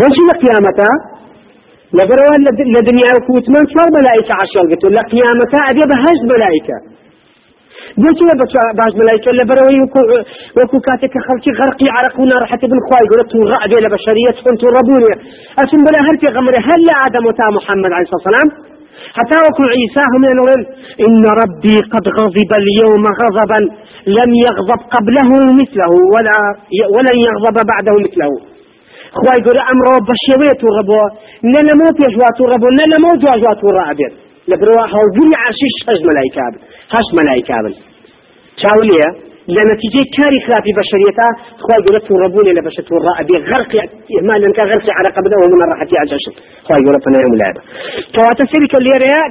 بۆچی لە قیامەتە لەبەرەوە لە دنیا کووتمان چوار مەلایکە عشێڵ گەتو لە قیامەتە ئەبێ بە هەشت مەلایکە بۆچی لە باش مەلایکە لەبەرەوەی وەکو عرق و ناڕەحەتی بن خوای گەورە تو ڕعبێ لە بەشەریەت چۆن تو ڕەبوونێ ئەچون بەلا هەر پێغەمبەر هەر لە ئادەم و تا محەممەد حتى وكل عيسى هم يقولون إن ربي قد غضب اليوم غضبا لم يغضب قبله مثله ولا ولن يغضب بعده مثله. خواي يقول أمره بشويت وربو نلا مو بيجوات وربو نلا مو جواجوات ورابير لبروا هولبوني عشيش هج ملايكة هش ملايكة شاولية لنتيجة كاري خلافي بشريتا خواي يقول توربوني لبشة الرأبي غرق ما لأنك غرق على قبله ومن الراحة عجاشت خواي يقول فنا يوم لعبة كواتا سيرك اللي رأى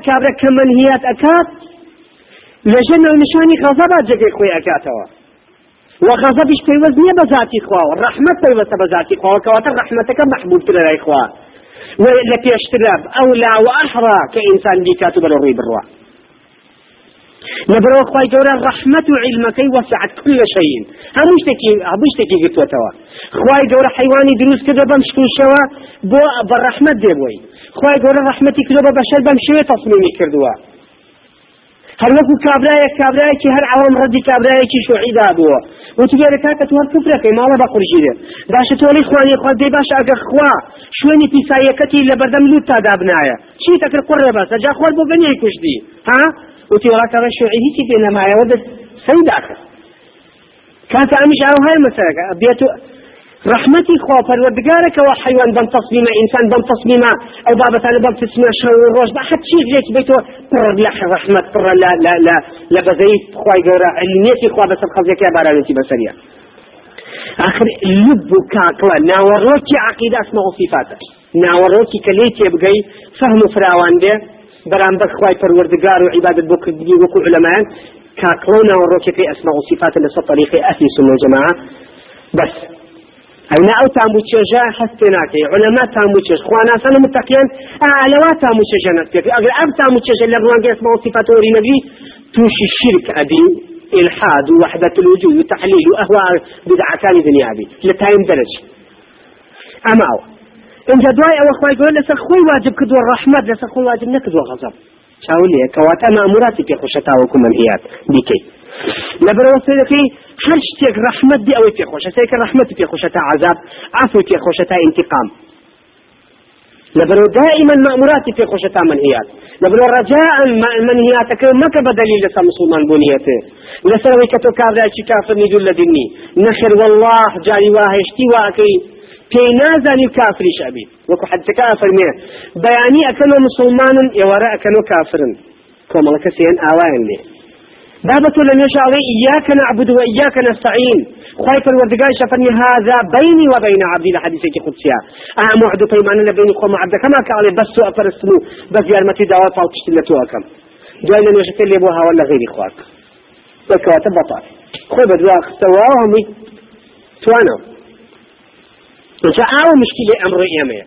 كابرا كمنهيات أكاد لجنة ونشاني غضبات جاكي خوي أكاتوا وغضبش بيوز نية بذاتي خوا والرحمة بيوز بذاتي خوا وكواتا رحمتك محبوب تلا إخوة ولك يشتراب أولى وأحرى كإنسان دي كاتب الروي بالروا نبرو خواي جورا رحمة علمك وسعت كل شيء. همشتكي همشتكي قلت خواي جورا حيواني دروس كده بمشكو شوا بو بالرحمة دي بوي خواي جورا رحمتي كده بشر بمشي تصميمي كردوا هل وەکو کابراایە کابراایکی هەر ئەوم ڕەدی کابراایکی شوعی دابووە وتگەرە کاکە تو هەر کوفرەکەی ماڵە بە قورژیرێ باشە تۆڵی خوانی خوا دەی باش ئەگە خوا شوێنی پیسایەکەتی لە بەردەم لوت تا دابنایە. چی تەکرد قڕێ بەسە جا خۆر بۆ بنیای کوشتی. ها؟ وتی وڵاتەوە شوعی هیچی پێ نەمایەوە دەست سەی داکە کاتە ئەمیش ئەو هەر مەسەرەکە. بێت رحمتي خوا پروردگارك وحيوان بم تصميمة إنسان بم تصميمة أو بابا تاني بم تصميمة شو روش بحد شيء جيت بيتو بر لا رحمة بر لا لا لا لا بزيت خوا يقرا علميتي خوا بس الخزيك يا بارا انتي بسريع. آخر لب كاكلا ناوروكي عقيدة اسمه صفاته. ناوروكي كليتي يبقي فهم فراوان ده برام بس خواي پروردگار وعبادة دي وكو علماء كاكلا ناوروكي في اسماء وصفات لسه طريق أهل السنة والجماعة بس ئەونا ئەو هەستێ ناکەی علەما تامبوچێژ خوانا سەنە متەقیان ئالەوا تامبوچێژە نەستێت ئەگەر ئەم تامبوچێژە لە ڕوانگە اسمەوە صفاتۆری نەبی تووشی شرك أبي. إلحاد ووحدة الوجود وتحليل وأهواء بدعة كان دنيا أبي. لتايم درج. أما أو إن جدواي أو أخوي يقول لسا خوي واجب كدو الرحمة لسا خوي واجب نكدو غضب شاولي كواتا مأموراتي في خشتا وكم منهيات بكي. لبرو سيدكي هر شتێک ڕحمت دی ئەوەی پێخۆشە سێکە ڕحمەتی پێخۆشە تا عذاب عفو پێخۆشە تا انتقام. لبرو دائما مأمورات في خشتا منهيات لبرو رجاء منهياتك مك بدليل لسا مسلمان بنيته لسروي كتو كافر كافر ندول لدني نخر والله جاري واهشتي واكي پێی نازانی کافری شەبی. وەکو حدەکە فەرمێ بەیانی ئەکەنەوە مسلمانن ئێوارە ئەکەنەوە کافرن. کۆمەڵەکە سێن ئاوایان لێ بابة لم يشاء إياك نعبد وإياك نستعين. خايف الوردقاء شفني هذا بيني وبين عبدي لحديث قدسيا أهم وعد بيني بيني قوم عبد كما قال بس أفر السنو بس يارمتي دعوة فاو تشتلتو أكم دوائنا نوشكل لي بوها ولا غيري خواك والكواتب بطال خو بدوا اختواهم توانا وجاءوا مشكلة أمر إيامية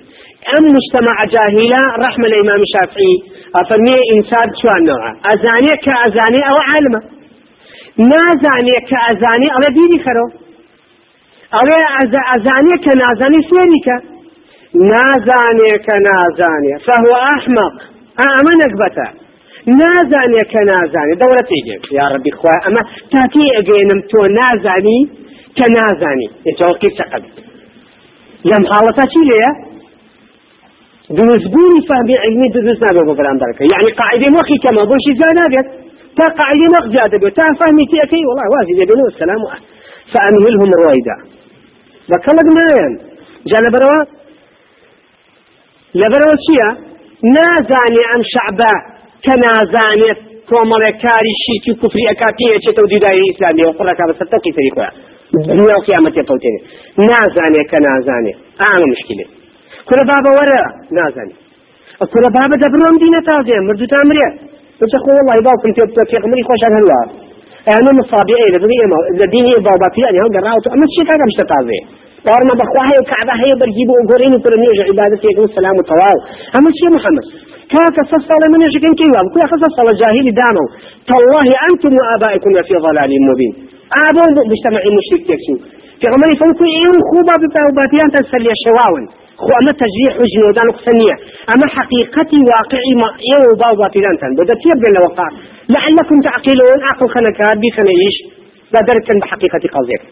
ئەم مجتمع جاهیلە ڕحمە لە ئیمام شافعی. ئەفەرمیێ ئینسان چوانەوە ئەزانێ کە ئەزانێ ئەوە عالمە. نازانێ کە ئەزانێ ئەڵە دینی خەرەوە. ئەوێ ئەزانێ کە نازانی سوێنیکە نازانێ کە نازانێ. فهو ئەحمەق ئەمە نەکبەتە. نازانێ کە نازانێ. دەورەت ئێگێ یا ڕەبی خوا ئەمە تاتی ئەگەێنم تۆ نازانی کە نازانی. ێتەوەقی سەقەت لەم حاڵەتا چی لەیە دروستبوونی فهمی علمی دروست نابێت بۆ بەرامبەرەکە. یعنی قاعدەی وەخی کەمە بۆشی جا نابێت. تا قاعدەی نەق جا دەبێت تا فهمی تێەکەی وڵا وازی دەبێنەوە سەلام فأمهلهم رويدا بەکەڵک نایەن. جا لەبەرەوە؟ لەبەرەوە چییە؟ نازانێ ئەم شعبە کە نازانێت کۆمەڵێکاری شیتی و کوفری ئەکا پێچێتەوە دیداری ئیسلامی و قڕەکە بەسەر تەقی تری خۆیان. دنیا و قیامەتێ پەوتێنێ نازانێ کە نازانێ ئاە مشکلێت كل بابا ورا. نازاني كل بابا دبرهم دينة تازين مردو تامرية وتخو والله باوكم في قمري خوش عن هلوا أنا مصابي لدني لديني باباتي يعني هم قرأوا أما الشيء كذا مش تازي قارنا بخواها وكعبة هي برجيبوا وقرين وقرنيج عبادتي يقول السلام وطواو أما الشيء محمد كاك صفصل من يشكن كيوام كل صفصل الجاهلي دانو تالله أنتم وآبائكم في ضلال مبين. أبو مجتمع مشرك تكسو في غمري فوكو إيو خوبا بباوباتيان تسلي الشواون. خو أما تجريح وجن ودان قسنية أما حقيقتي واقعي ما يو باو تن. بدأ تيبقى لوقع لعلكم تعقلون. عقل خنكات بخنيش لا دركا بحقيقة قصدك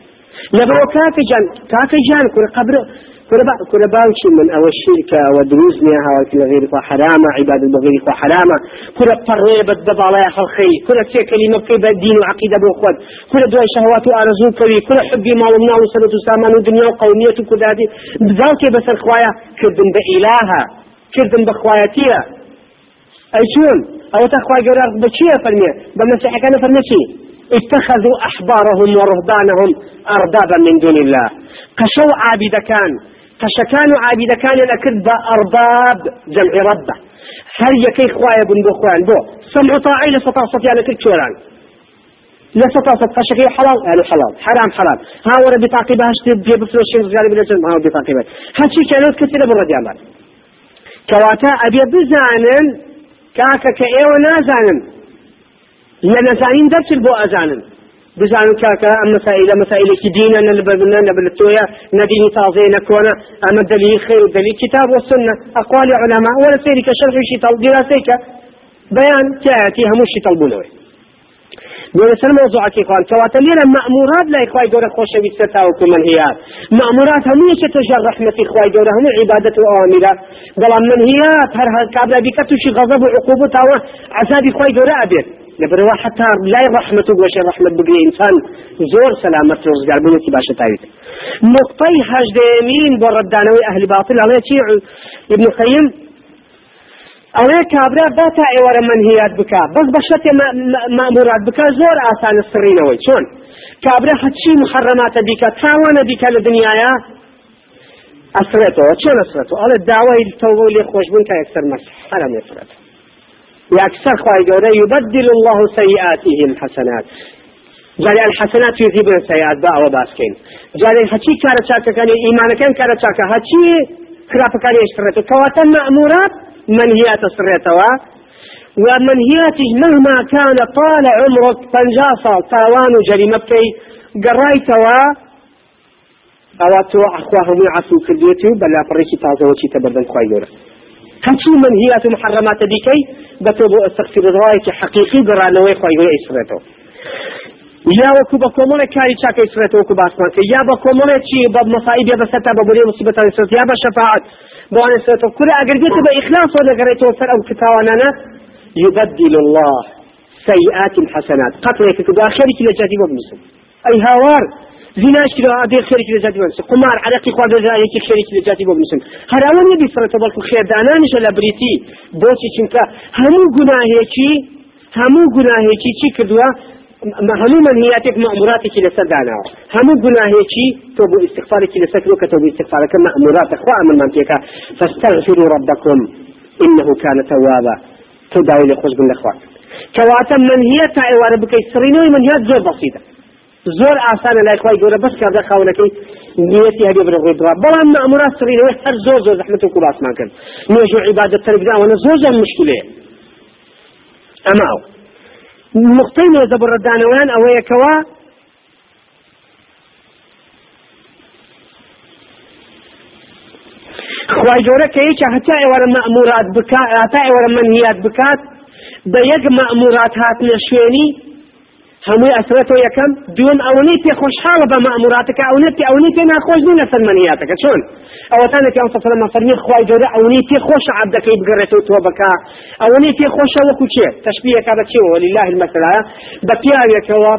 لبرو كافي جان كافي جان كل قبر كل باوشي من أو الشركة ودروز نيها وكل حرامة عبادة بغير حرامة. كل قريبة دبا الله خلقي. تي كلمة كيف دين وعقيدة بأخوات كل دواء شهوات وأرزو كوي. كل حبي ما ومنا وسنة سامان ودنيا وقومية هذه بذلك بس الخوايا كردن بإلها كردن بخواياتية أي شون؟ أو تخواي قرار بشيء فرمية بمسيحة كان فرمية اتخذوا أحبارهم ورهبانهم أربابا من دون الله. قشوا عابد كان قشكان عابد كان لكذب أرباب جمع ربه. هل يكي خوايا بن بخوان؟ بو سمع طاعي لسطا صفيا لكل شوران. لسطا صف قشكي حلال؟ يعني حلال. حرام حلال. ها ورا بتعقيبها اشتب في بفلوس شيء زغالي بلا جنب ها بتعقيبها هاتشي كانت كثيرة بالرجال كواتا أبي بزانن كاكا كأيو نازانن. لنزانين درس البو أزانن. بزانو كاكا أم مسائل مسائل دينا نلبنا نبلتويا نديني تازي نكونا أما الدليل خير الدليل كتاب والسنة. أقوال علماء ولا سيرك شرح شي دراسيك. بيان تأتي هموش طلبونه دولة سلم موضوع كيخوان كواتا لنا مأمورات لا إخوائي دورة خوش بستتا وكمن هي. مأمورات هم يتجر رحمة إخوائي دورة هم عبادة وأوامرة بل من هي هر هر كابلا بكتوش غضب وعقوبة وعذاب إخوائي دورة أبيت. لەبەرەوە حتا لای ڕحمت و گۆشە ڕحمت بگرێ ئینسان زۆر سەلامەت ڕزگاربوونێکی باشە تاویت نقطەی هەژدەمین بۆ ڕدانەوەی ئەهلی باتل ئەڵێ چی ابن قەیم ئەوێ کابرا با تا ئێوەرە منهیات بک بەس بە شتێ مامورات بکە زۆر ئاسانە سڕینەوەی چۆن کابرا هەچی محەڕەماتە بیکە تاوانە بیکە لە دنیاە ئەسرێتەوە چۆن ئەسرێتەوە ئەڵێ داوای تەوە لێ خۆشببوون تا یەکسەر مەس حرام نفرێتەوە يكسر خواهي قوله يبدل الله سيئاتهم حسنات. جاري الحسنات يذهبن السيئات باء وباسكين جاري هاتشي كارا شاكا كان إيمان كان كارا شاكا هاتشي خلاف كان يشتريته كواتا مأمورات منهيات سريتوا ومنهياته مهما كان طال عمرك فنجاصا تاوان جريمة كي قرايتوا أواتوا أخواهم يعفو كرديتو بلا فريشي تازو وشي تبردن خواهي هەچی منهیات و محرماتە دیکەی بەتۆ بۆ ئەستەغفیرڕایەکی حەقیقی گەڕانەوەی خۆی گوێ ئیسرێتەوە یا وەکو بە کۆمەڵێک کاری چاکە ئیسرێتەوە وەکو باسمان کە یا بە کۆمەڵێکی بە مەسائبێ بەسەتا بە بۆرێ مصیبەتان ئیسرێت یا بە شەفاعت بۆوان ئیسرێتەوە کورە ئەگەر يبدل الله سيئات حسنات. قتلك كدوا خيرك لجاتي وبنسل أي هاوار. زیناش کرا ئادێ خێرکی لەجاتی بنسن قمار عرقی خوا دەزایەکی خێرکی لەجاتی بۆ بنسن هەر ئەوە نەبی سەرەتە بەڵکو خێردانانیشە لە بریتی بۆچی چونکە هەموو گوناهێکی هەموو گوناهێکی چی کردووە هەموو منهیاتێک مأموراتێکی لەسەر داناوە هەموو گوناهێکی تۆ بۆ استغفارێکی لەسەر کە تۆ بۆ استغفارەکە مأموراتە خوا من منطقة فاستغفروا ربكم إنه كان توابا. تداوي لخوش بن الأخوات كواتا منهيات تعيوار بكي سرينوي منهيات زور بسيطة زۆر ئاسانە لای خی گەورە بەس کابدا خاونەکەی نیەتی هەبێ بە ڕێدرا بەڵام مەمورات سڕینەوەی هەر زۆر زۆر زەحمەت و کوباسمان کرد. نوێژ و عیبادەت تەرگداوەنە زۆر زۆر مشکلەیە ئەمە ئەو. نقطەی نێزە بڕدانەوەیان ئەوەیەکەوە خی گەورە کە هیچ هەتا ئێوەرە مەمورات بکات هەتا ئێوەرە منهیات بکات بە یەک مەمورات هاتنە شوێنی هموی ئەسرەتەوە یەکەم دوم ئەوەی پێ خۆشحاڵە بە مەموراتەکە ئەوەی ئەوەی پێ ناخۆش لە فەرمانیاتەکە چۆن؟ ئەوەتانێک ئەم سەفرمە فەرمی خوای گەورە ئەوەی پێ خۆش عبدەکەی بگەڕێتەوە تۆ بکە ئەوەی پێ خۆشە وەکو چێ؟ تەشبیهەکە بە چێوە؟ لله المەسەلا بە پیاوێکەوە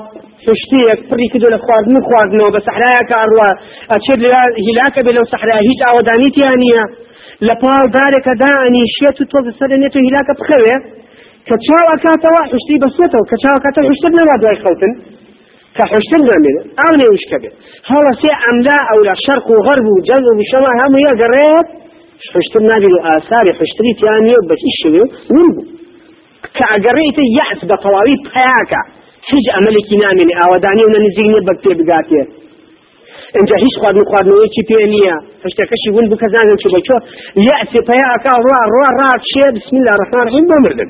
شتێک پڕی کردو لە خواردن خواردنەوە بە سەحرایەکە ئەڕوە ئەچێت هیلاکە بێ لەو سەحرا هیچ ئاوەدانیتیان نییە لە پاڵ دارێکە دانی شێت و تۆ بەسەر نێت و کە چاو ئەکاتەوە حشتی بەسێتەوە کە کاتە حشتر نەوا دوای خەوتن کە حشتر نامێنێ ئەو نێوشکە بێت هەڵە سێ ئەملا ئەو لە شەرق و غەرب و جەنگ و شەما هەموو یەگەڕێت حشتر نابێت و ئاساری حشتری تیانیە بەچی شوێ ون بوو کە ئەگەڕێتە یەعس بە نیە اینجا هیچ خواردن خواردنەوەیکی پێ نییە هەشتەکەشی ون بوو کە زانم چ بەچۆ یەعسی پەیاکە ڕوا ڕوا ڕاکشێ بسم الله الرحمن الرحیم بمردن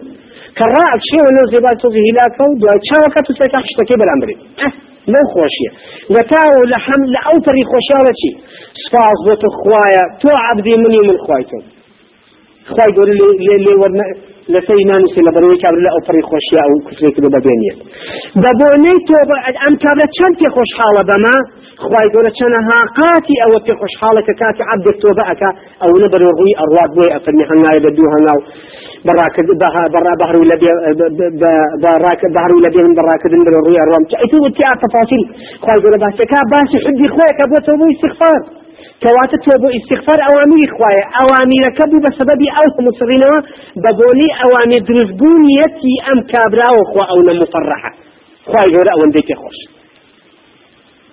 کە ڕاکشێ و نەو زێبات تۆزی هیلاکە و دوای چاوەکە تو سەرکە حشتەکەی بەرامبرێت لو خوشية. لكاو لحم لأوتري خوشاوتي سفاز بوتو خوايا تو عبدي مني من خوايتو. خواي يقول لي لي لي ورنا لسي ما نسي لبروي كابر لا أوتري خوشية أو كسري كدو ببينية ببوني تو أم كابر چند تي خوش حالة بما؟ خواي يقول چند هاقاتي أو تي خوش حالة كاتي عبد التوبة أكا أو نبر روي أرواق بوي أفرني هناي بدو هناو براك برا بحر ولا بي براك بحر ولا بي من براك دن بر روي أروام ايتو تي تفاصيل خواي يقول بس كا باش حبي خواك ابو توبو استغفار. کەواتە تۆ بۆ ئیسیغفار ئەوامری خوایە. ئەوامرەکە بوو بە سەبەبی ئەو مسرینەوە بە بۆنی ئەوامێ دروستبوو نیەتی ئەم کابراوە خوا ئەو لە مفرحە خوای گەورە ئەوەندەی پێ خۆش.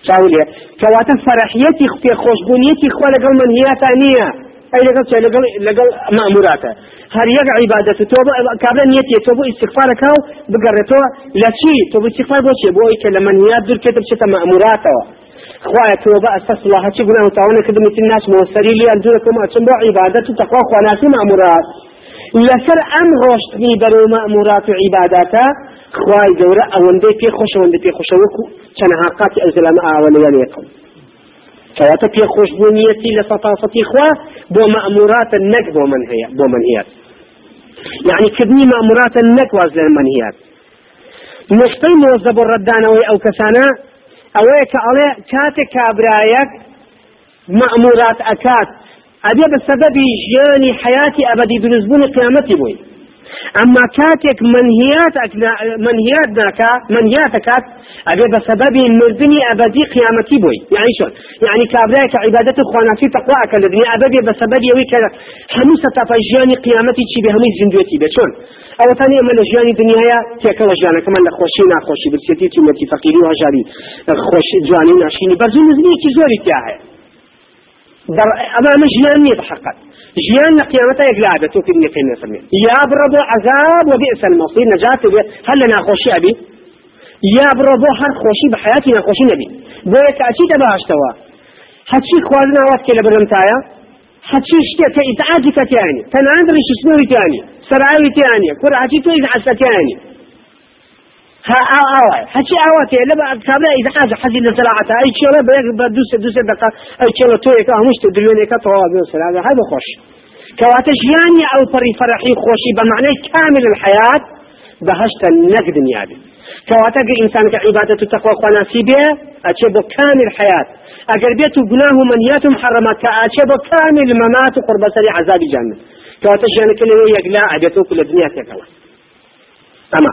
چاولێ کەواتە فەرحیەتی پێ خۆشببوونیەتی خوا لەگەڵ من هیاتا نییە. ئەی لەگەڵ چ لەگەڵ لەگەڵ ماموراتە. هەر یەک عیبادەت تۆ بۆ کابرا نیەتی تۆ بۆ ئیسیغفارەکە و بگەڕێتەوە. لە چی؟ تۆ بۆ ئیسیغفار بۆچێ بۆ ئەی کە لە منیات دوورکێتە بچێتە ماموراتەوە. خوایە تۆ بە ئەسەس الله. هەچی گوناه و تاوانە کردم تن ناچمەوە سەری لیان دوورەکەم ئەچم بۆ عیبادەت و تەخوا خواناسی مەمورات لەسەر ئەم ڕۆشتنی بەرەو مەمورات و عیباداتە خوای گەورە ئەوەندەی پێخۆش ئەوەندەی پێخۆشە وەکو چەنەها قاتی ئەوزەلامە ئاوەنەیان یەکەم. کەواتە پێخۆشبوونیەتی لە سەتاسەتی خوا بۆ مەموراتە نەک بۆ من هەیە بۆ منهیات يعني كدني مأمورات النك وازل المنهيات نشتي موزب الردان أو كسانا ئەوەیە کە ئەڵێ کاتێک کابرایەک مەمورات ئەکات. ئەبێ بە سەبەبی ژیانی حیاتی ئەبدی دروستبوونی قیامەتی بووی. ئەمما کاتێک منهیات منهیات ناکا منهیات دەکات ئەبێ بە سەبەبی مردنی ئەبدی قیامەتی بووی. یعنی شۆن. یعنی کابرایکە عیبادەت خۆناسی تەقواکە لە دنیا ئەبێ بە سەبەبی ئەوەی کە هەموو سەتاپە ژیانی قیامەتی چی بێ هەمووی زیندوێتی بێ. چۆن؟ ئەوەتانی ئەمە لە ژیانی دنیاە تێکەوە ژیانەکە من لە خۆشی ناخۆشی برسێتی چومەتی فەقیری و هەژاری خۆشی جوانی ناشینی. بەرزوو نزنیەکی زۆری تیا هەیە در أمام جيان يتحقق جيان قيامته يقلعب توكل نقيم يسمي يا برضو عذاب وبئس المصير نجاة هل لنا خوشي أبي يا برضو هر خوشي بحياتي نخوشي نبي بويك أشي تباش توا هاتشي وقت كلا برمتايا هاتشي اشتيا كإتعاجك تاني تنعندرش شنو تاني سرعاوي تاني كرعتي تو إذا عسى تاني ها آوا هشي آواتي لبا كابلا إذا حاجة حزين لزراعة أي شيء لبا بدوس دوس دقة أي شيء تويك همش تدريونك طوال بيوصل هذا هذا خوش كواتش يعني أو طري فرحي خوشي بمعنى كامل الحياة بهشت النقد نيابي كواتك إنسان كعبادة تقوى قناسي بيه أتشبه كامل حياة أقر بيتو قناه منيات محرمات كأتشبه كامل ممات قرب سريع عذاب جنة كواتش يعني كل يقلا أبيتو كل الدنيا تكوى أما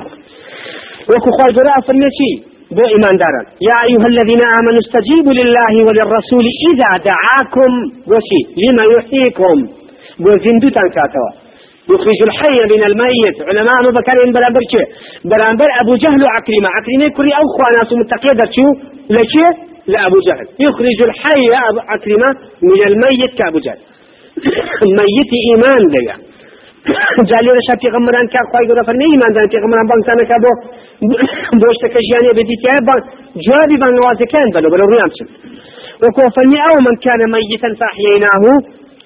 وكو خواهي قراء فرميتي بو إيمان دارا. يا أيها الذين آمنوا استجيبوا لله وللرسول إذا دعاكم. وشي. لما يحييكم. بو زندو تنكاتوا يخرج الحي من الميت. علماء بكر برامبر شيء برامبر أبو جهل وعكرمة. عكرمة كري أو خواناس متقية شو لشي لأبو جهل. يخرج الحي عكرمة من الميت كأبو جهل. ميت إيمان ليه جالي رشا پیغمبران که خواهی گره فرمی ایمان دارن پیغمبران بانگتانه که بو بوشتك جياني بديتيا جوابي بان نوازكان بلو بلو ريام شن وكو فرمي أو من كان ميتا فأحييناه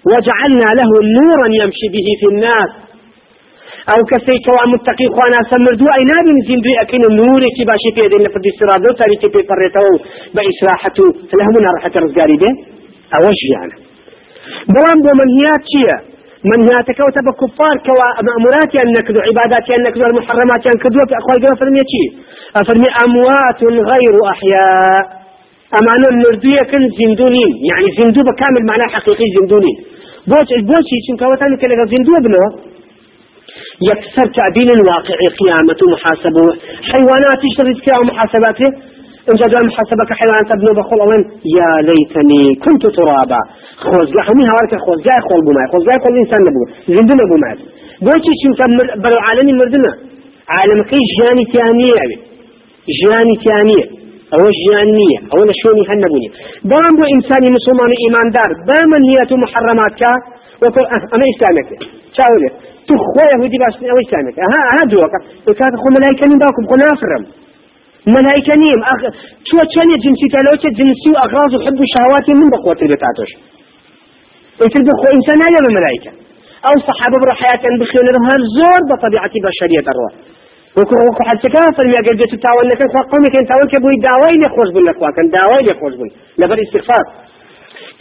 وجعلنا له نورا يمشي به في الناس أو كسي كوا متقي خوانا سمردو أي نابي نزين دوي أكين النور كي باشي في يدين لفرد السراد لو تاريكي في فريته بإسراحته فلهمنا راحة رزقاري به أوجه يعني بلان بو منهيات شيئا من هي تكوت بكفار كوا مأمورات أن نكذو عبادات أن نكذو المحرمات أن كذو أخوي قال فرمي شيء أفرمي أموات غير أحياء. أمانة مردوية كن زندونين يعني زندو بكامل معناه حقيقي زندونين. بوش بوش شن كوتان كلا زندو بنو يكسر تعديل الواقع قيامة محاسبة. حيوانات اشتريت محاسباته إن جدول محاسبك حيوان تبنو بخول أولين. يا ليتني كنت ترابا. خوز لحمي هوارك خوز جاي خول بماي. خوز جاي خول إنسان نبو زندو نبو ماي بوشي شمك برو عالمي مردنا عالم كي جاني تانية جاني تانية. أو جانية أو شوني هنبوني بام بو إنساني مسلمان إيمان دار. بامن نية محرمات كا وكل أه أنا إسلامك. شاولي تخوى يهودي باش أو إسلامك. ها ها دوكا وكاد خو ملايكة من باكم خو نافرم. ملائكة نيم. أخ شو تشاني جنسي تلوتة جنسي وأغراض وحب وشهوات من بقوة البتاتوش. يتل بخو إنسان هذا ملائكة أو صحابة برو حياة بخيون لهم زور بطبيعة بشرية الروح. وكو وكو حتى كافر ما قد جت تاول لك خو قومي كان تاول كبوي داوي لخوش بن لك كان داوي لخوش بن لبر استغفار.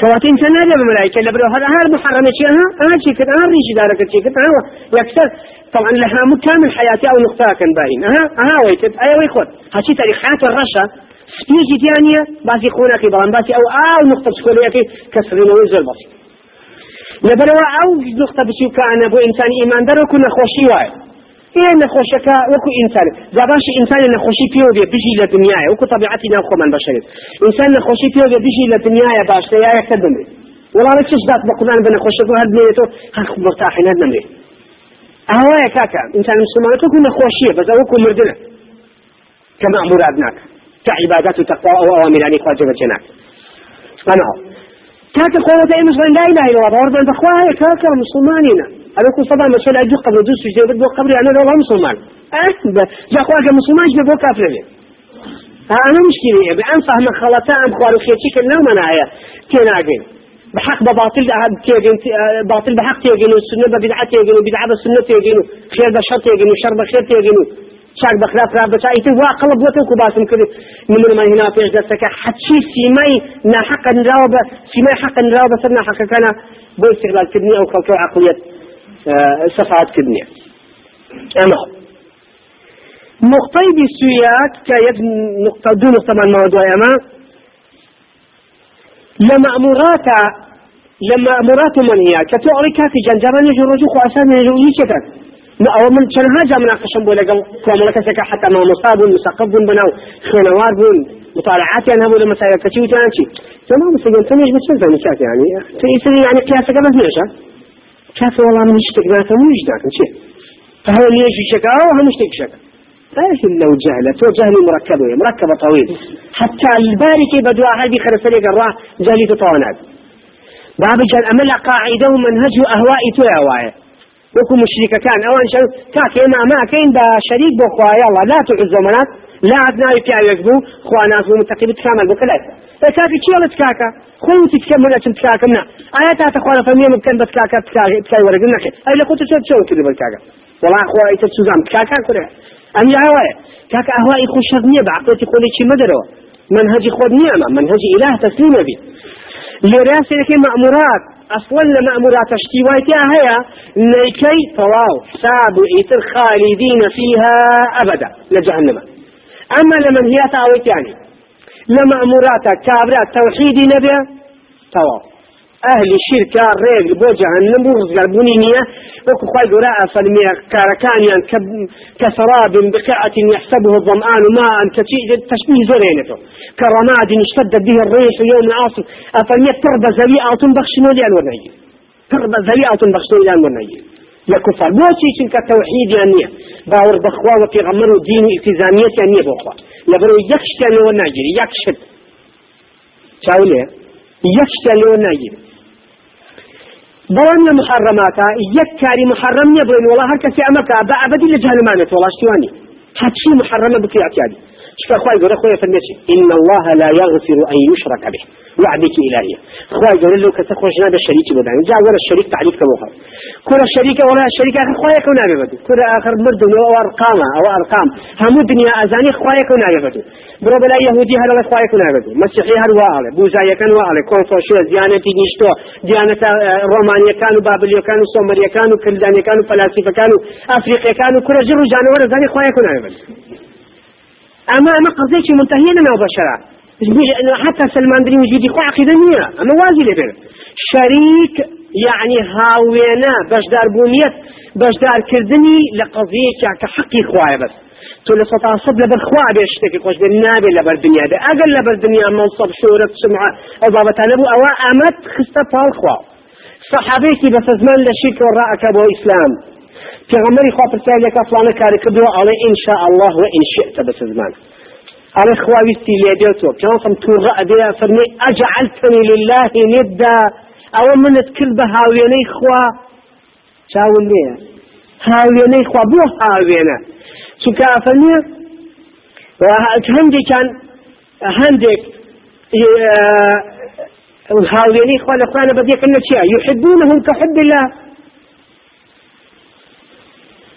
كواتين سنة لما ملائكة لبرو هذا هذا محرم شيء. ها؟ أنا شيء كده أنا ريش دارك شيء كده أنا يكسر. طبعا لها مكامل حياتي أو نقطة كان باين. ها ها ويكد أي ويخد هالشيء تاريخ حياة الرشا. فتيجي تانية باسي خونا كي بلان باسي أو أو نقطة سكولية كي كسرين ويزر بسيط لبرو أو نقطة بسيو كان أبو إنسان إيمان دارو كنا خوشي واي هي نخوشك وكو إنسان. زباش إنسان نخوشي فيه بيجي لدنيا وكو طبيعتي نخو من بشر إنسان نخوشي فيه بيجي لدنيا باش يا يكتدم والله لا تشش ذات بقران بنخوشك وهاد بنيتو هاك مرتاحين هاد نمري أهو يا كاكا إنسان مسلمان كو نخوشية بس وكو مردنا كما أمور أبناك. كعبادات وتقوى أو أوامر يعني خواجب الجنات أنا كاكا قوة مسلمان لا إله إلا الله وربنا بخواها كاكا مسلمانين. أنا كنت طبعا مسؤول أجو قبل دوس في جيبت بو قبري أنا لو مسلمان. أه جا خواك مسلمان جبت بو كافر لي أنا مشكلة يعني أنا فهم خلطة أم خوارو خيتي كنا منايا تناقين بحق بباطل تيجين باطل بحق تيجين والسنة ببدعة تيجين وبدعة بالسنة تيجين خير بشر تيجين وشر بخير تيجين شاك بخلاف راب بس أيتي واقل بوتك وباسم كده من ما هنا في جدتك حتشي سيماي ناحق نراوبة سيماي حق نراوبة سرنا حق كان. بو استغلال كدني أو خلقه عقلية. صفات كدنيا أما نقطة بالسياق كيد نقطة دون نقطة من الموضوع أما لمأمورات لمأمورات من هي؟ كتعري كافي جنجران يجو رجو خاصان يجو يشتت ما أول من شن هاجا مناقشة بولا كوامل كسك حتى ما مصاب مسقب بناو خنوار بون مطالعات يعني هبول مسائل كتير وتانشي تمام سجن تنيش بس يعني. تيسري يعني قياسك بس نيشا كافي والله من يشتك ذاته مو يشتاك شيء فهو اللي يجي شكا وهم يشتك شكا لكن لو جهلة تو جهل مركبة مركبة طويل حتى الباركي بدوا هذه خرسلي قراه جهلي تطوانات باب جهل أمل قاعدة ومنهج أهواء تو أهواء وكو مشركة كان أوان شو كاكي ما ما كين با شريك بو خوايا الله لا تعز لا عدنا يبيع يكبو خوانا في متقبة كامل بكلات فكاكي كي ولا تكاكا خو تتكمل أتم تكاكا منا آيات تخوانا فمية ممكن بس كاكا تكاي ورق النخي أي لقوت شو تشو كده بالكاكا والله أخوة يتسوزام كاكا كده أم يا هواي كاكا أهوائي خو شغنية بعقلتي خولي شي مدروا منهج خود نعمة منهج إله تسليم بي لراسي لكي مأمورات أصلا لمأمورات اشتوايتها هي نيكي طواو حساب إيتر خالدين فيها أبدا لجهنم أما لمن هي تاويت يعني. لمأمورات كابرات توحيدي نبي طواو أهل شركة ريل بو جهنم ورزق البنينية وكو خواي قراء فالمية كاركان يعني كسراب بقعة يحسبه الظمآن ماء تشبيه زرينته كرماد اشتد به الريح يوم عاصف أفالمية تربة زليئة تنبخشنو لأن ورنهي تربة زليئة تنبخشنو لأن ورنهي لكفار بوشي شنك توحيد يعني باور بخوا وبيغمر ودين التزامية يعني بخوا لبرو يكشت لو ناجر يكشت شاولي يكشت لو ناجر بلان محرمات يكاري محرم يبرين والله هركسي أمكا بأبدي لجهنمانة والله شتواني هاتشي محرمة بكي أكيادي شكا خواهي قول أخويا فالنسي إن الله لا يغفر أن يشرك به. وعدك إلهية خواهي قول له كتخرج نادى الشريك بدان جاء ولا الشريك تعليق كموها كل الشريك ولا الشريك آخر خواهي كونا ببدو كل آخر مرد أو أرقام أو أرقام. هم الدنيا أزاني خواهي كونا ببدو برو بلا يهودي هل خواهي كونا ببدو مسيحي هل واعلى بوزايا كان واعلى كونفوشيوس ديانة نيشتو ديانة رومانيا كانوا بابليا كانوا سومريا كانوا كلدانيا كانوا فلاسفة كانوا أفريقيا كانوا. كل جرو جانور زاني خواهي كونا ببدو أما أما قضية منتهية لنا وبشرة حتى سلمان دري وجودي خو عقيدة نية أما وازي لبير شريك يعني هاوينا بشدار بوميت بشدار كردني لقضية كحقي خوايا بس. تو لسطا صد لبر خوايا بيشتكي خوش بالنابي لبر دنيا ده أقل لبر دنيا منصب شهرة سمعة أو بابا تنبو أو أمت خستا فال خوا. صحابيكي بس زمان لشرك وراءك أبو إسلام. پیغمبری خواه پرسیار لکا فلانه کاری کردو علي إن شاء الله وإن شئت بس زمان علي خواويستي ليديوتو جانصم توغا أديا فرمي أجعلتني لله ندا أو من تكل بهاويني خوا شاول ليه هاويني خوا بو هاوينا شو كافرمي هندي كان هندك هاويني خوا لأخوانا بديك النشيا يحبونهم كحب الله.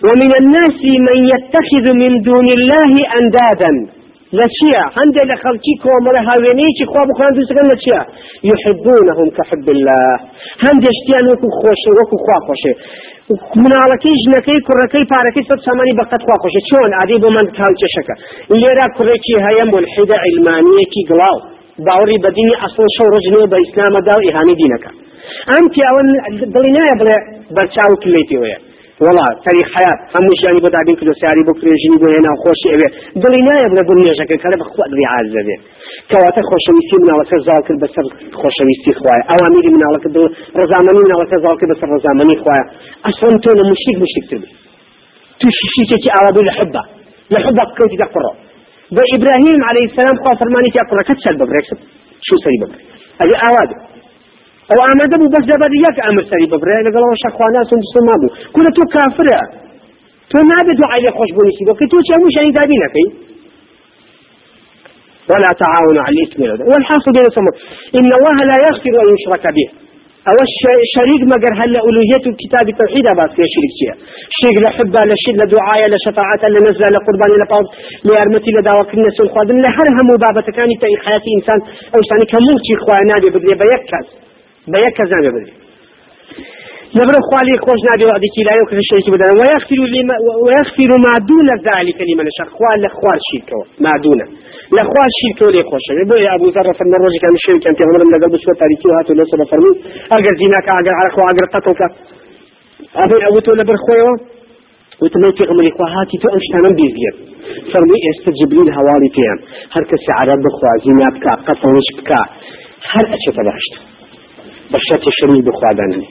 ومن الناس من يتخذ من دون الله أندادا. لشيا عند لخلقي كومر هاوينيك خواب خان دوسكن لشيا يحبونهم كحب الله. عند اشتيان وكو خوش وكو خوا خوش مناڵەکەی ژنەکەی کوڕەکەی پارەکەی سەد سامانی بەقەت خوا خۆشە چۆن ئادی بۆ من کاوچەشەکە لێرا کوڕێکی هەیە ملحدە علمانیەکی گڵاو باوەڕی بەدینی ئەسڵ شەو ڕژنەوە بە ئیسلامەدا و ئیهانی دینەکە ئەم پیاوە دڵی نایە والله تاريخ حياة. هم مش يعني بدأ بين كل سعري بكرة جيني بو هنا خوش إبه دلي نايا بلا بني جاك كلا بخوات ذي عزة ذي كواتا خوش ويستي من على كزالك بسر خوش ويستي خوايا. أواميري من على كدو رزامني من على كزالك بسر رزامني خوايا. أصلا تونا مشرك مشرك تبي تشيشي أوابي لحبة لحبة كنت تقرأ بإبراهيم عليه السلام قال فرماني تقرأ كتسل ببريكسب. شو سري ببريك هذه أوادي. أو ئامادە بوو بەس دەبەر یەک ئەمر سەری ببرێ لەگەڵەوە شەخوانا سم سما بوو کورە تۆ کافرە. تۆ نابێت دوعای لێ خۆش بوونیسی بۆ کە تۆ چەمو شانی دابی نەکەی. ولا تعاونوا على الإثم والحاصل بين إن الله لا يغفر أن يشرك به. أو الشريك مجر هل ألوهية الكتاب التوحيد بس في شريك شيء؟ شريك لحبة لشد لدعاء لشفاعة لنزل لقربان لقوم لأرمتي لدعوة كنا سن خادم. لهرها مبابة كان في حياة إنسان أو إنسان كموتي إخوان نادي بدري بيكز بيك زانه بدري لبر خوالي خوش نادي وعدي كي لا يوكل الشيء بدل ويغفر لما ويغفر ما دون ذلك لمن شاء خوال لخوال شركه ما دون لخوال شركه لي خوش بو يا ابو ذر فمن الرجل كان الشيء كان في عمر من قلب سوى تاريخي وهاتو لو سبب فرمي اگر زيناك اگر على خو اگر قتلك ابي ابو تو لبر خويو وتمي في عمري خو هاتي تو امشتانا بيزير فرمي استجب لي الهوالي فيهم هر كسي عرب بخوا زينابك قتلش بكا هر اشي تباشت. بشرت شريك بخوادانني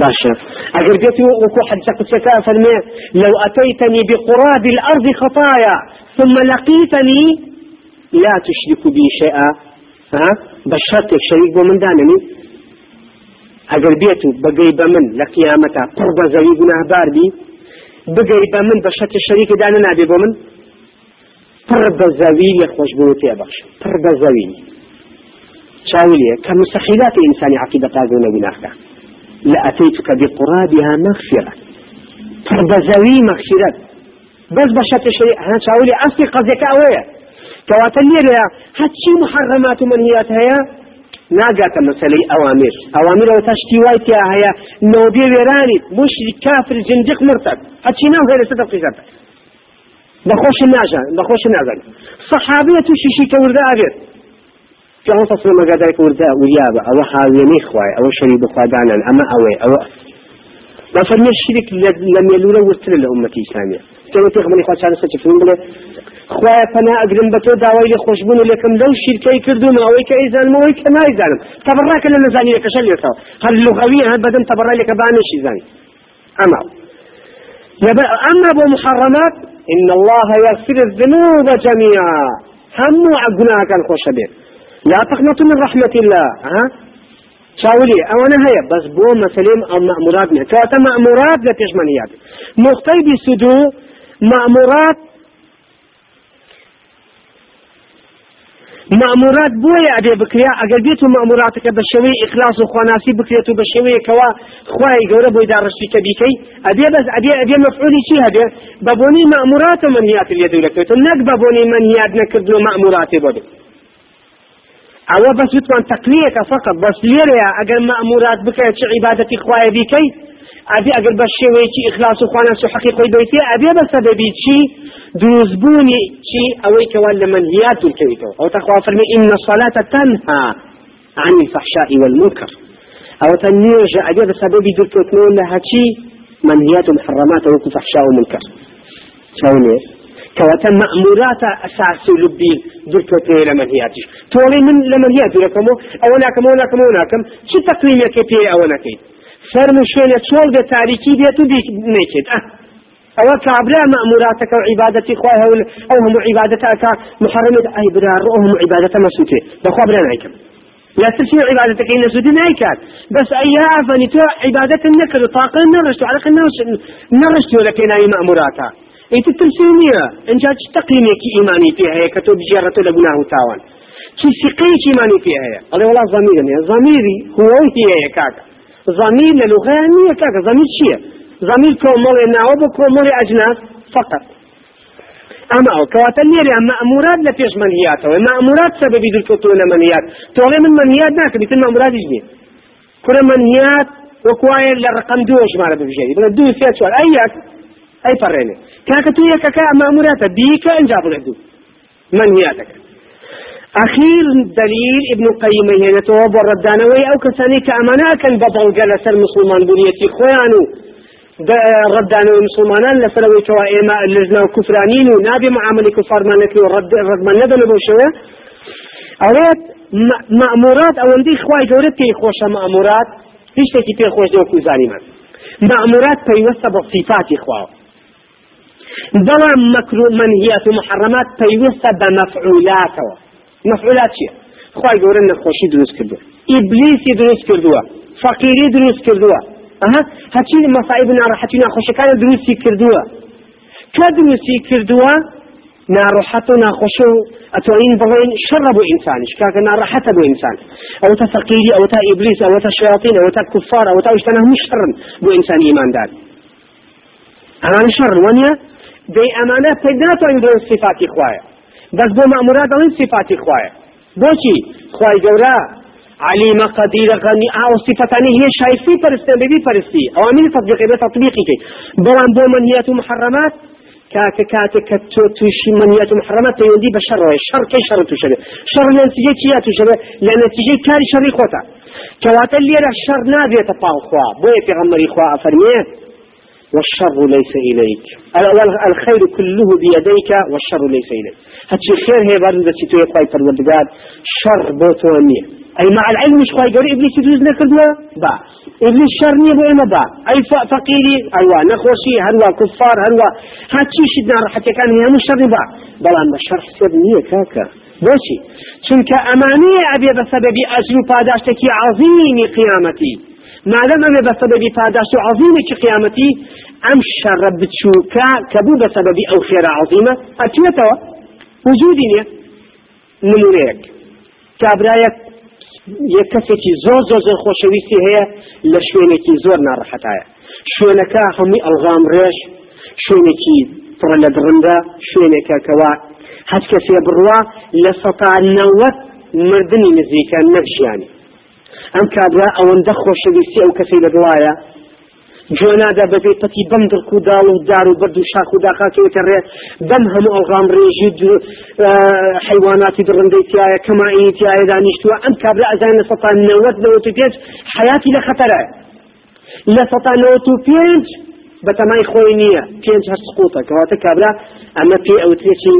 باشا. أجر بيتي وكو حد سقسك فرمي لو أتيتني بقراب الأرض خطايا ثم لقيتني لا تشرك بي شيئا. ها؟ بشرتك شريك بمن دانني. أجر بيتو بقي بمن لقيامتا قرب زوي قناه باردي بقي بمن بشرت الشريك داننا بي بمن قرب زوي يخوش بوتي باشا قرب زوي شاولية كمستحيلات الإنسان عقيدة قاذون بناخته لأتيتك بقرابها مغفرة. فربزوي مغفرة. بس بشات الشريع أنا شاولي أصلي قضيك أوية كواتنير هاتشي محرمات ومنهيات هيا ناقات مسألة أوامر. أوامر وتشتي وايتيا هيا. نوبي ويراني. مشرك كافر زندق مرتد. هاتشي ناو هيا لسدق قيزات بخوش الناجا بخوش الناجا صحابية تشيشي كوردا أبيت. ما قدرك وردا ويابا أو حاويني خواي أو شريب خوادانا أما أوي أو ما فرمي الشرك لم يلولا ورتل الأمة الإسلامية كما تيغ من إخوة شانا ستفهم بلا خوايا فنا أقرم بتو داوي لخوشبون لكم لو شركي كردو ما أويك إيزان ما أويك ما إيزان تبرأك لنا زاني لك شل يرتو هل اللغوية هل بدن تبرأ لك بانش إيزاني. أما. أما أبو محرمات إن الله يغفر الذنوب جميعا. هم عقنا كان خوش بيه لا تقنطوا من رحمة الله ها؟ شاولي أو أنا هيا بس بو مأمورات نه كواتا مأمورات لا تشمنيات نقطي بسدو مأمورات مأمورات بويا أبي بكريا. أقل بيتو مأموراتك بشوي إخلاص وخواناسي بكريتو بشوي كوا خواي قورا بويدا رشتك بيكي أبي بس أبي أبي مفعولي شي هبي بابوني مأمورات ومنهيات اليد لك نك بابوني منهيات نكردو مأمورات بدو أو بس يتوان تقنيك فقط بس ليريا اگر مأمورات بك چه عبادتي خوايا بيكي ابي اگر بس شويتي اخلاص وخوانا سو حقيقي بيتي ابي بس سببي چي دوزبوني چي اويك ولا منهيات الكويتو أو تخوى فرمي ان الصلاة تنهى عن الفحشاء والمنكر. أو تنيرجع ابي بس سببي دركوتنون لها چي منهيات محرمات وكو فحشاء ومنكر شاوني كواتا مأمورات أساس لبي دركوتي لمنهياتي تولي من لمنهيات لكمو أو ناكم أو ناكم أو ناكم شو تقويم يكتي أو نكي فرمو شوية تشول ده تاريكي بيتو بيك نيكت أه. أو كابلا مأموراتك وعبادتي خواه أو هم عبادتك محرمة. أي برار أو هم عبادة مسوتي بخوا بلا نايكم. لا تسمع عبادتك إن سودي نايكات. بس أي أفني تو عبادة النكر طاقة نرشت على الناس نرشت لك إناي مأموراتها. انت تمسينية انت تقييمك إيماني فيها هي كتب جيرة لبناه تاوان. شي سقيك إيماني فيها هي. الله والله ضميري ضميري هو هي يا كاكا. ضمير للغة هي كاكا. ضمير شيء. ضمير كومولي ناوب كومولي أجناس فقط. أما أو كواتا نيري أما أمورات لفيش منهيات. أو أما أمورات سبب دلكتون منهيات. تولي من منهيات ناك بيتن أمورات يجني. كل منهيات وكواي لرقم دو شمال بفجيري بلا دو فيها سؤال أيك أي فريني. كاكتو يكاكا أما أمورات بيك إنجاب لدو منهياتك أخير دليل ابن القيم هنا تواب الردانوي أو كساني كأمانا كان بطل جلس المسلمان بنيتي خوانو. ردانو المسلمان لسلوي كوا اللجنة وكفرانين ونابي معامل كفار مالكي ورد رد من ندن بوشوه أولاد مأمورات أو اندي جورت كي خوش مأمورات. هیچ تكي في خوش كوزاني من مأمورات بيوسط بصفات خواه بەڵام مەکرو منهیات و محرمات پەیوەستە بە مەفعولاتەوە. مەفعولات چییە خی گەورە نەخۆشی دروست کردووە. ئیبلیسی دروست کردووە. فەقیری دروست کردووە. هەچی مەسایب ناڕەحەتی ناخۆشەکانە دروستی کردووە. کە دروستی کردووە؟ ناڕەحەت و ناخۆشە و ئەتوانین بڵێن شەڕە بۆ ئینسانیش. کاکە ناڕەحەتە بۆ ئینسان. ئەوە تا فەقیری ئەوە تا ئیبلیس ئەوە تا شیاطین ئەوە تا کوفار ئەوە تا شتانە هەموو شەڕن بۆ ئینسانی ئیماندار. ئەمان شەڕ وەنیە؟ دەی ئەمانە پێدا ناتوانین بڵێن صفاتی خوایە بەس بۆ مەمورات دەڵێن صفاتی خوایە بۆچی خوای گەورە عليم قدير غني آو صفتاني هي شايفي فرستان ببي فرستي اوامر تطبيقي بتطبيقي كي بوان بو منيات محرمات كاك كاتك كتو توشي منيات محرمات يودي بشر شر كي شر تشبه شر لنتيجة كيا تشبه لنتيجة كاري شر خوتا كواتا اللي الشر نادية تطاو خوا بوي في غمري خوا افرميه والشر ليس إليك. الخير كله بيديك والشر ليس إليك. هاتشي خير هي بارد تو يقوي پروردگار. شر بوتونية أي مع العلم مش قوي قولي إبليس يجوز نكردوا؟ با. إبليس شر نية بو إما با. أي فقيري هلوا نخوشي هلوا كفار هلوا هاتشي شدنا راحتي كان هي مش شر با. بلان بشر حسب نية كاكا. بوشي. چونك أمانية أبي بسبب أجل پاداشتك عظيم قيامتي. مادەم ئەمێ بە سەبەبی پاداش و عظیمێکی قیامەتی ئەم شەڕە بچووکە کە بوو بە سەبەبی ئەو خێرە عظیمە. ئەچێتەوە وجودی نیە نمونەیەک. کابرایەک یەک کەسێکی زۆر زۆر زۆر خۆشەویستی هەیە لە شوێنێکی زۆر ناڕەحەتایە. شوێنەکە هەمووی ئەلغام ڕێژ شوێنێکی پڕە لە درندە شوێنێکە کەوا هەچ کەسێ بڕوا لە سەتا نەوەت مردنی نزیکە نەک ژیانی ئەم کابرا ئەوەندە خۆشەویستی ئەو کەسی لەگڵایە جۆنادا بەبێ پەتی بەم دڵک و داڵ و دار و بەرد و شاخ و داخاکەوتە ڕێ بەم هەموو ئەڵغام ڕێژی حیواناتی درڕندەی تایە کەمایی تایە دانیشتووە. ئەم کابرا ئەزان لە سەتان نەوەت نەوەت و پێنج حیاتی لە خەتەرە. لە سەتان نەوەت و پێنج بە تەمای خۆی نییە. پێنج هەر سقوتە کەواتە کابرا ئەمە پێ ئەوترێکی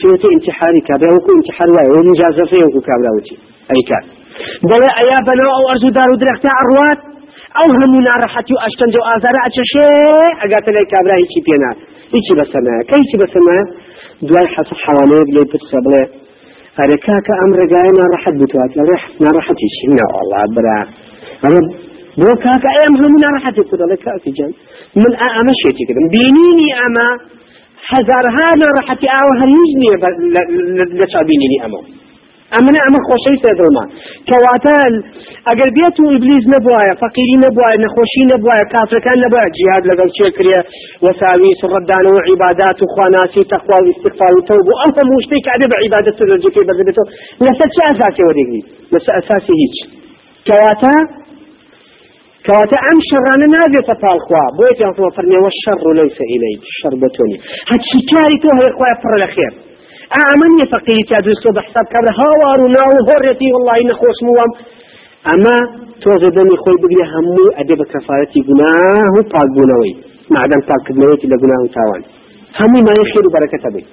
پێوتە انتحاری کابرا وەکو انتحار وایە. وە مجازەفەیە وەکو کابراوتی ئەی بەڵێ ئەیا بەنەوە ئەو ئەرزوو دار و درەختە ئەڕوات؟ ئەو هەموو ناڕەحەتی و ئەشتەنج و ئازارە ئەچەشێ؟ ئەگاتە لای کابرا هیچی پێنا. هیچی بەسەمایە کە هیچی بەسەمایە دوای حەس حەوانەیەک لێ پرسە بڵێ ئەرێ کاکە ئەم ڕێگایە ناڕەحەت بتوات. لە ڕێ ناڕەحەتی چی؟ ناوەڵا برا. ئەمە بۆ کاکە ئەم هەموو ناڕەحەتی کو دەڵێ کاکی جان من ئەمە شێتی کردم. بینینی ئەمە هەزارها ناڕەحەتی ئاوە هەر هیچ نییە لە چابینینی ئەمە. ئەمنە ئەمە خۆشەی سێدڵما کەواتە ئەگەر بێت و ئیبلیز نەبواە فەقیری نەبواە نەخۆشی نەبواە کافرەکان نەبە جیاد لەگەڵ چێ کرێ؟ وەساوی سڕدانەوە عیبادات و خواناسی تەخوا و استغفار و تەوب و ئەم هەموو شتێک کە بە عیبادەت و لەجێکەی بەردەبێتەوە لەسەر چه ئەساسیەوە دەگری لەسەر ئەساسی هیچ. کەواتە؟ كواتا ام شرانه نابێتە پاڵخوا. بۆیە پێڵەوە فەرمێوە شەڕ و لەیسە ئیلەیک شەڕ بەتۆنی هەچی کاری تۆ هەیە خۆی پڕ لە خێر ئامن فقيري تادو سو بحساب كبر. هاوار وناو هوريتي والله نخوص موام. أما توزي دمي خوي بقري همو أدب كفارتي قناه وطاق بونوي معدم طاق كدنويتي لقناه تاوان همو ما يخير بركة بي.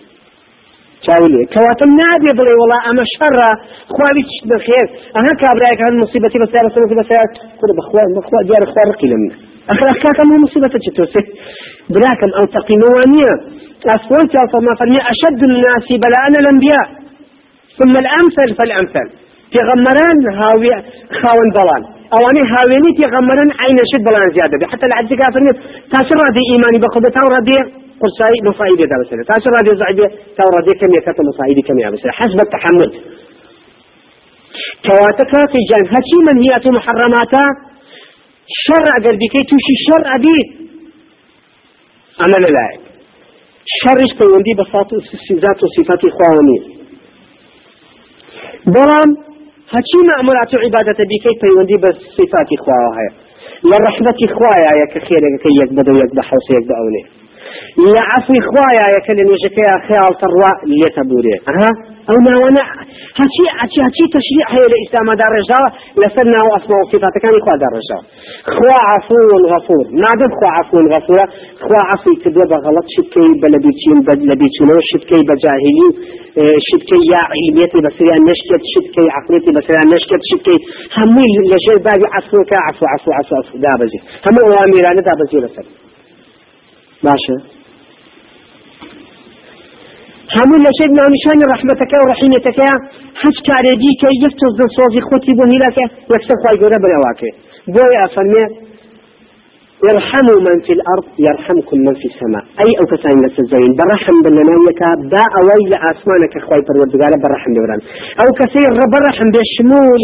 چاولی کەواتم نابێ بڵێ وڵا ئەمە شەڕە خواوی چ بەخێر ئەها کابراایك هەن مصیبەتی بەسیار سەرەتی بەسیار کورە بەخوا بەخوا دیارە خوا لە منە أخر أحكاك من مصيبة تتوسع براكم أو تقيموانية أسفلت ما فرمي أشد الناس بلاء الأنبياء. ثم الأمثل فالأمثل. في غمران هاوي خاون ضلال أواني هاويني في غمران عين شد بلان زيادة. حتى العدي كافرني تاشر راضي إيماني بقبة تاو راضي قرصاي مصايدة دا بسنة تاشر راضي زعبية تاو راضي كم يكتب مصايدة كم يا حسب التحمل كواتك في جان هاتي من هي محرماتا. شر ئەگەر بیکەی تووشی شەڕ ئەبیت ئەمە لەلایەک شەڕش پەیوەندی بە ذات و صفاتی خواوە نیە بەڵام هەچی مەعمولات و عیبادەتە بیکەی پەیوەندی بە صفاتی خواوە هەیە لە ڕەحمەتی خوایە کە خێرەکەی یەک بەدە یەک بە حوسە یەک بە ئەوێ لە عفوی خوایە کە لە نوێژەکەی خیاڵ تەڕوا لێتە بورێ ها ئەو ناوانە هەچی هەچی تەشریع هەیە لە ئیسلامەدا ڕێژاوە لەسەر ناو ئەسما و صفاتەکانی خوادا ڕێژاوە خوا عفو غفور نادم خوا عفو غفورە خوا عفوی کردووە بە غەڵەت شتکەی بە لە بیچین بە لە بیچونەوە شتکەی بە جاهلی شتکەی یا علمیەتی بەسریان نشکێت شتکەی عقلێتی بەسریان نشکێت شتکەی هەمووی لەژێر بابی عفوەکە عفو عفو عفو عفو دابەزی. هەموو ئەوامیرانە دابەزی لەسەر. باشە همون لشيء من نشان رحمتك ورحمتك حج كاريدي كي يفتز صوفي خوتي بو هلاك يكسب خواهي قرب رواك بوي أفرمي يرحموا من في الأرض يرحمكم من في السماء أي أو كسائن لسزين برحم بالنانيك با أوي لأسمانك خواهي پروردگار برحم ببران أو كسير برحم بشمول